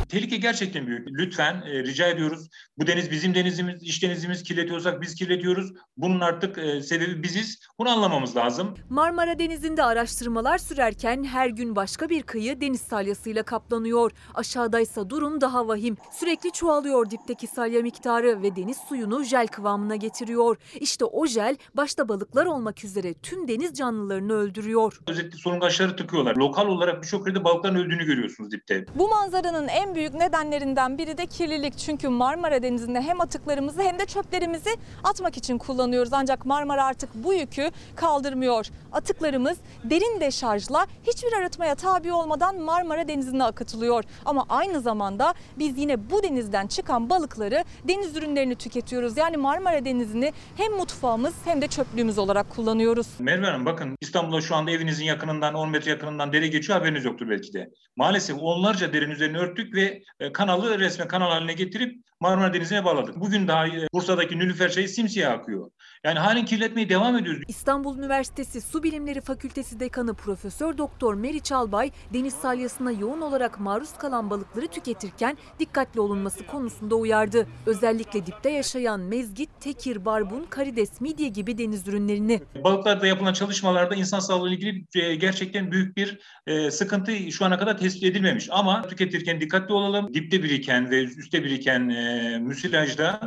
Tehlike gerçekten büyük. Lütfen e, rica ediyoruz. Bu deniz bizim denizimiz, iç denizimiz kirletiyorsak biz kirletiyoruz. Bunun artık e, sebebi biziz. Bunu anlamamız lazım. Marmara Denizi'nde araştırmalar sürerken her gün başka bir kıyı deniz salyasıyla kaplanıyor. Aşağıdaysa durum daha vahim. Sürekli çoğalıyor dipteki salya miktarı ve deniz suyunu jel kıvamına getiriyor. İşte o jel başta balıklar olmak üzere tüm deniz canlılarını öldürüyor. Özellikle solungaçları tıkıyorlar. Lokal olarak birçok yerde balıkların öldüğünü görüyorsunuz dipte. Bu manzaranın en büyük nedenlerinden biri de kirlilik. Çünkü Marmara Denizi'nde hem atıklarımızı hem de çöplerimizi atmak için kullanıyoruz. Ancak Marmara artık bu yükü kaldırmıyor. Atıklarımız derin deşarjla hiçbir arıtmaya tabi olmadan Marmara Denizi'ne akıtılıyor. Ama aynı zamanda biz yine bu denizden çıkan balıkları deniz ürünlerini tüketiyoruz. Yani Marmara Denizi'ni hem mutfağımız hem de çöplüğümüz olarak kullanıyoruz. Merve Hanım bakın İstanbul'da şu anda evinizin yakınından 10 metre yakınından dere geçiyor haberiniz yoktur belki de. Maalesef onlarca derin üzerine örttük ve e, kanalı resmen kanal haline getirip Marmara Denizi'ne bağladık. Bugün daha e, Bursa'daki Nülüfer çayı simsiyah akıyor. Yani halen kirletmeye devam ediyoruz. İstanbul Üniversitesi Su Bilimleri Fakültesi Dekanı Profesör Doktor Meriç Albay deniz salyasına yoğun olarak maruz kalan balıkları tüketirken dikkatli olunması konusunda uyardı. Özellikle dipte yaşayan mezgit, tekir, barbun, karides, midye gibi deniz ürünlerini. Balıklarda yapılan çalışmalarda insan sağlığı ile ilgili e, gerçekten büyük bir e, sıkıntı şu ana kadar tespit edilmemiş. Ama tüketirken dikkatli olalım. Dipte biriken ve üstte biriken müsilajda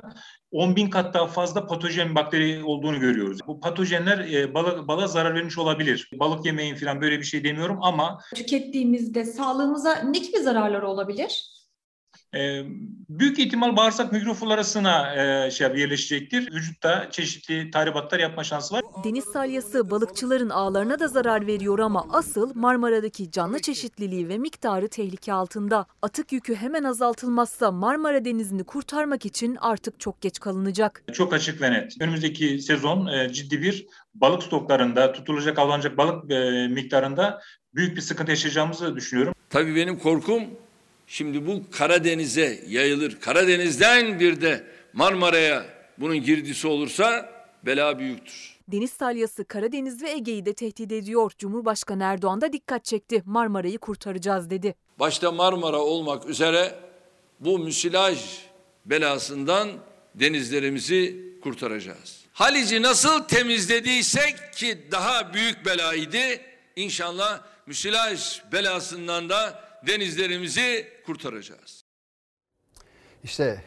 10 bin kat daha fazla patojen bakteri olduğunu görüyoruz. Bu patojenler e, balık, balığa zarar vermiş olabilir. Balık yemeyin falan böyle bir şey demiyorum ama Tükettiğimizde sağlığımıza ne gibi zararları olabilir? E, büyük ihtimal bağırsak mikroflorasına e, şey yerleşecektir. Vücutta çeşitli tahribatlar yapma şansı var. Deniz salyası balıkçıların ağlarına da zarar veriyor ama asıl Marmara'daki canlı çeşitliliği ve miktarı tehlike altında. Atık yükü hemen azaltılmazsa Marmara Denizi'ni kurtarmak için artık çok geç kalınacak. Çok açık ve net. Önümüzdeki sezon e, ciddi bir balık stoklarında, tutulacak, avlanacak balık e, miktarında büyük bir sıkıntı yaşayacağımızı düşünüyorum. Tabii benim korkum şimdi bu Karadeniz'e yayılır. Karadeniz'den bir de Marmara'ya bunun girdisi olursa bela büyüktür. Deniz salyası Karadeniz ve Ege'yi de tehdit ediyor. Cumhurbaşkanı Erdoğan da dikkat çekti. Marmara'yı kurtaracağız dedi. Başta Marmara olmak üzere bu müsilaj belasından denizlerimizi kurtaracağız. Halic'i nasıl temizlediysek ki daha büyük belaydı. İnşallah müsilaj belasından da denizlerimizi kurtaracağız. İşte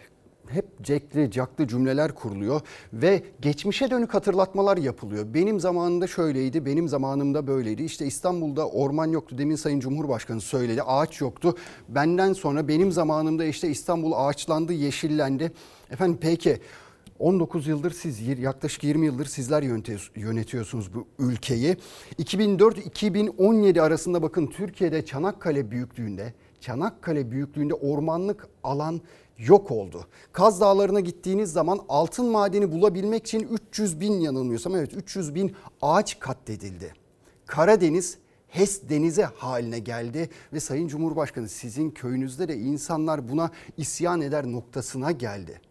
hep cekli caklı cümleler kuruluyor ve geçmişe dönük hatırlatmalar yapılıyor. Benim zamanımda şöyleydi, benim zamanımda böyleydi. İşte İstanbul'da orman yoktu. Demin Sayın Cumhurbaşkanı söyledi. Ağaç yoktu. Benden sonra benim zamanımda işte İstanbul ağaçlandı, yeşillendi. Efendim peki 19 yıldır siz yaklaşık 20 yıldır sizler yönetiyorsunuz bu ülkeyi. 2004-2017 arasında bakın Türkiye'de Çanakkale büyüklüğünde Çanakkale büyüklüğünde ormanlık alan yok oldu. Kaz Dağları'na gittiğiniz zaman altın madeni bulabilmek için 300 bin yanılmıyorsam evet 300 bin ağaç katledildi. Karadeniz HES denize haline geldi ve Sayın Cumhurbaşkanı sizin köyünüzde de insanlar buna isyan eder noktasına geldi.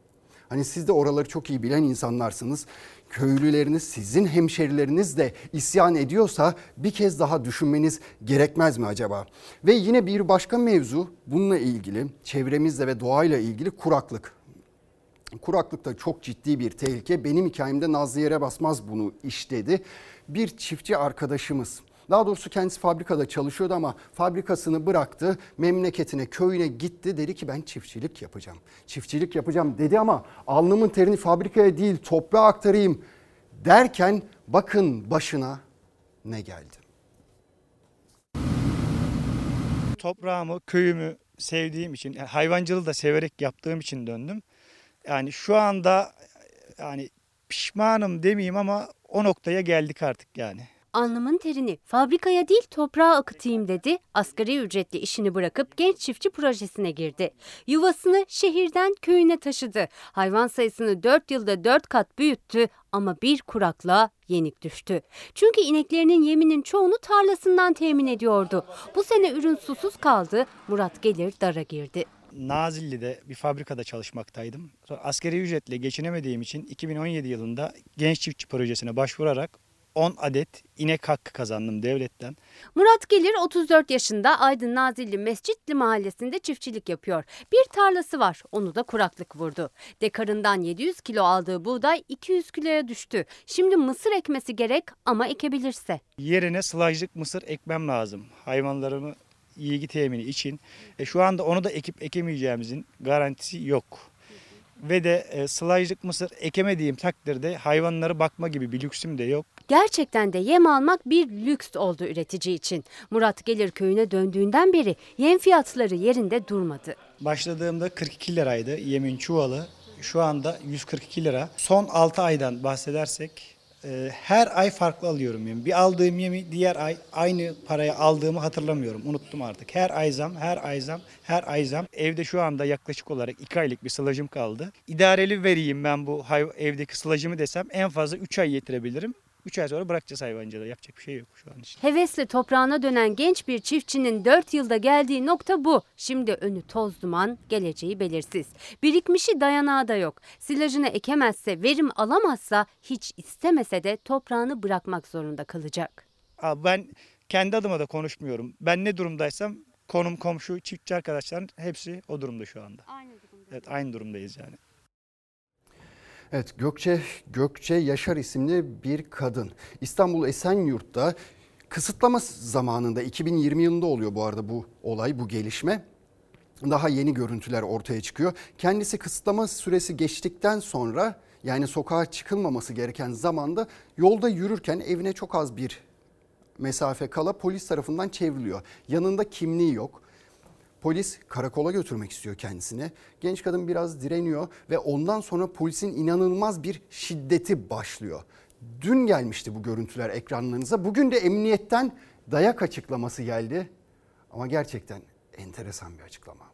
Hani siz de oraları çok iyi bilen insanlarsınız. Köylüleriniz, sizin hemşerileriniz de isyan ediyorsa bir kez daha düşünmeniz gerekmez mi acaba? Ve yine bir başka mevzu bununla ilgili, çevremizle ve doğayla ilgili kuraklık. Kuraklık da çok ciddi bir tehlike. Benim hikayemde Nazlı Yere Basmaz bunu işledi. Bir çiftçi arkadaşımız daha doğrusu kendisi fabrikada çalışıyordu ama fabrikasını bıraktı. Memleketine, köyüne gitti. Dedi ki ben çiftçilik yapacağım. Çiftçilik yapacağım dedi ama alnımın terini fabrikaya değil toprağa aktarayım derken bakın başına ne geldi. Toprağımı, köyümü sevdiğim için, hayvancılığı da severek yaptığım için döndüm. Yani şu anda yani pişmanım demeyeyim ama o noktaya geldik artık yani. Alnımın terini fabrikaya değil toprağa akıtayım dedi. Asgari ücretli işini bırakıp genç çiftçi projesine girdi. Yuvasını şehirden köyüne taşıdı. Hayvan sayısını 4 yılda 4 kat büyüttü ama bir kuraklığa yenik düştü. Çünkü ineklerinin yeminin çoğunu tarlasından temin ediyordu. Bu sene ürün susuz kaldı. Murat Gelir dara girdi. Nazilli'de bir fabrikada çalışmaktaydım. Askeri ücretle geçinemediğim için 2017 yılında genç çiftçi projesine başvurarak 10 adet inek hakkı kazandım devletten. Murat Gelir 34 yaşında Aydın Nazilli Mescitli mahallesinde çiftçilik yapıyor. Bir tarlası var onu da kuraklık vurdu. Dekarından 700 kilo aldığı buğday 200 kiloya düştü. Şimdi mısır ekmesi gerek ama ekebilirse. Yerine sılajlık mısır ekmem lazım. Hayvanlarımı ilgi temini için. E, şu anda onu da ekip ekemeyeceğimizin garantisi yok. Ve de e, sılajlık mısır ekemediğim takdirde hayvanları bakma gibi bir lüksüm de yok. Gerçekten de yem almak bir lüks oldu üretici için. Murat Gelir köyüne döndüğünden beri yem fiyatları yerinde durmadı. Başladığımda 42 liraydı yemin çuvalı. Şu anda 142 lira. Son 6 aydan bahsedersek e, her ay farklı alıyorum yemi. Bir aldığım yemi diğer ay aynı paraya aldığımı hatırlamıyorum. Unuttum artık. Her ay zam, her ay zam, her ay zam. Evde şu anda yaklaşık olarak 2 aylık bir sılacım kaldı. İdareli vereyim ben bu evdeki sılacımı desem en fazla 3 ay yetirebilirim. 3 ay sonra bırakacağız hayvancılığı. Yapacak bir şey yok şu an için. Hevesle toprağına dönen genç bir çiftçinin 4 yılda geldiği nokta bu. Şimdi önü toz duman, geleceği belirsiz. Birikmişi dayanağı da yok. Silajını ekemezse, verim alamazsa hiç istemese de toprağını bırakmak zorunda kalacak. Abi ben kendi adıma da konuşmuyorum. Ben ne durumdaysam konum komşu çiftçi arkadaşların hepsi o durumda şu anda. Aynı durumda. Evet aynı durumdayız yani. Evet Gökçe Gökçe Yaşar isimli bir kadın. İstanbul Esenyurt'ta kısıtlama zamanında 2020 yılında oluyor bu arada bu olay bu gelişme. Daha yeni görüntüler ortaya çıkıyor. Kendisi kısıtlama süresi geçtikten sonra yani sokağa çıkılmaması gereken zamanda yolda yürürken evine çok az bir mesafe kala polis tarafından çevriliyor. Yanında kimliği yok. Polis karakola götürmek istiyor kendisini. Genç kadın biraz direniyor ve ondan sonra polisin inanılmaz bir şiddeti başlıyor. Dün gelmişti bu görüntüler ekranlarınıza. Bugün de emniyetten dayak açıklaması geldi. Ama gerçekten enteresan bir açıklama.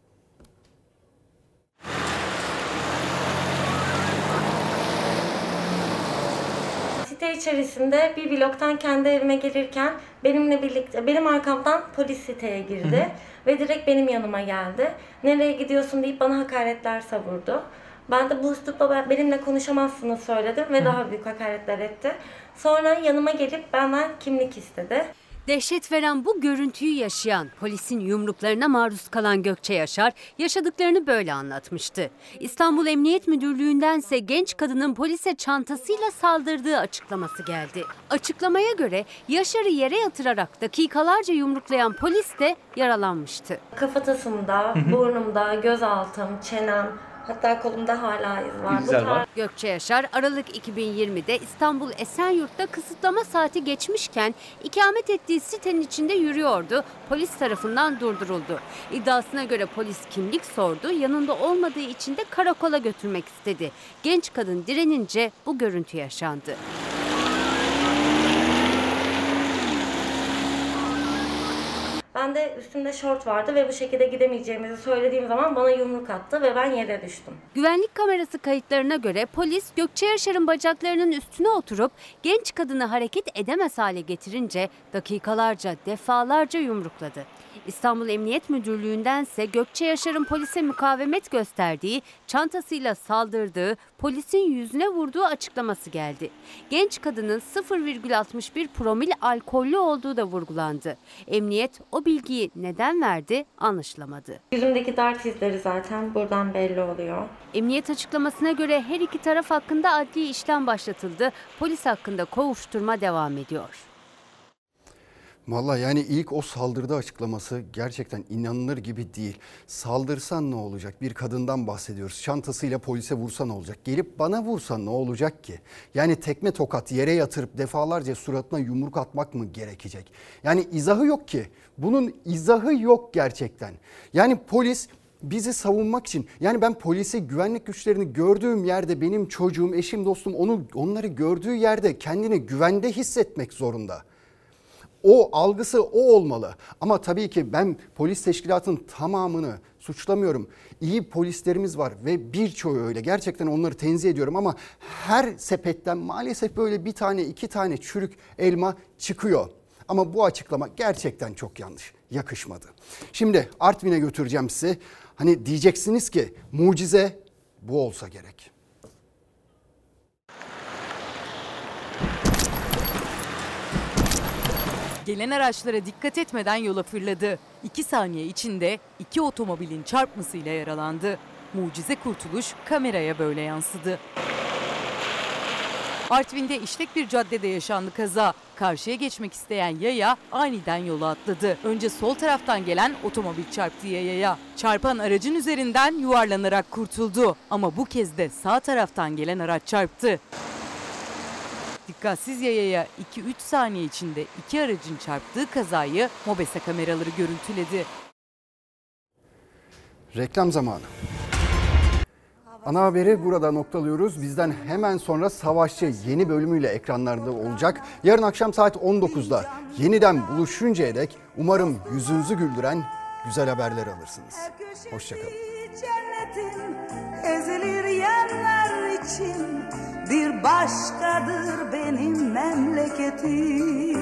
İçerisinde bir bloktan kendi evime gelirken benimle birlikte benim arkamdan polis siteye girdi ve direkt benim yanıma geldi. Nereye gidiyorsun deyip bana hakaretler savurdu. Ben de bu üslupla ben- benimle konuşamazsınız söyledim ve daha büyük hakaretler etti. Sonra yanıma gelip benden kimlik istedi. Dehşet veren bu görüntüyü yaşayan, polisin yumruklarına maruz kalan Gökçe Yaşar yaşadıklarını böyle anlatmıştı. İstanbul Emniyet Müdürlüğü'ndense genç kadının polise çantasıyla saldırdığı açıklaması geldi. Açıklamaya göre Yaşar'ı yere yatırarak dakikalarca yumruklayan polis de yaralanmıştı. Kafatasımda, burnumda, göz altım, çenem, hatta kolumda hala iz var. Bu tarz- Gökçe Yaşar Aralık 2020'de İstanbul Esenyurt'ta kısıtlama saati geçmişken ikamet ettiği sitenin içinde yürüyordu. Polis tarafından durduruldu. İddiasına göre polis kimlik sordu. Yanında olmadığı için de karakola götürmek istedi. Genç kadın direnince bu görüntü yaşandı. Ben de üstümde şort vardı ve bu şekilde gidemeyeceğimizi söylediğim zaman bana yumruk attı ve ben yere düştüm. Güvenlik kamerası kayıtlarına göre polis Gökçe Yaşar'ın bacaklarının üstüne oturup genç kadını hareket edemez hale getirince dakikalarca defalarca yumrukladı. İstanbul Emniyet Müdürlüğü'ndense Gökçe Yaşar'ın polise mukavemet gösterdiği, çantasıyla saldırdığı, polisin yüzüne vurduğu açıklaması geldi. Genç kadının 0,61 promil alkollü olduğu da vurgulandı. Emniyet o bilgiyi neden verdi anlaşılamadı. Yüzümdeki dart izleri zaten buradan belli oluyor. Emniyet açıklamasına göre her iki taraf hakkında adli işlem başlatıldı. Polis hakkında kovuşturma devam ediyor. Valla yani ilk o saldırıda açıklaması gerçekten inanılır gibi değil. Saldırsan ne olacak? Bir kadından bahsediyoruz. Çantasıyla polise vursa ne olacak? Gelip bana vursa ne olacak ki? Yani tekme tokat yere yatırıp defalarca suratına yumruk atmak mı gerekecek? Yani izahı yok ki. Bunun izahı yok gerçekten. Yani polis bizi savunmak için yani ben polisi güvenlik güçlerini gördüğüm yerde benim çocuğum, eşim, dostum onu onları gördüğü yerde kendini güvende hissetmek zorunda. O algısı o olmalı. Ama tabii ki ben polis teşkilatının tamamını suçlamıyorum. İyi polislerimiz var ve birçoğu öyle. Gerçekten onları tenzih ediyorum ama her sepetten maalesef böyle bir tane iki tane çürük elma çıkıyor. Ama bu açıklama gerçekten çok yanlış. Yakışmadı. Şimdi Artvin'e götüreceğim sizi. Hani diyeceksiniz ki mucize bu olsa gerek. Gelen araçlara dikkat etmeden yola fırladı. 2 saniye içinde iki otomobilin çarpmasıyla yaralandı. Mucize kurtuluş kameraya böyle yansıdı. Artvin'de işlek bir caddede yaşandı kaza. Karşıya geçmek isteyen yaya aniden yola atladı. Önce sol taraftan gelen otomobil çarptı yayaya. Çarpan aracın üzerinden yuvarlanarak kurtuldu. Ama bu kez de sağ taraftan gelen araç çarptı. Dikkatsiz yayaya 2-3 saniye içinde iki aracın çarptığı kazayı Mobese kameraları görüntüledi. Reklam zamanı. Ana haberi burada noktalıyoruz. Bizden hemen sonra Savaşçı yeni bölümüyle ekranlarda olacak. Yarın akşam saat 19'da yeniden buluşuncaya dek umarım yüzünüzü güldüren güzel haberler alırsınız. Hoşçakalın. Cennetin ezilir yerler için bir başkadır benim memleketim.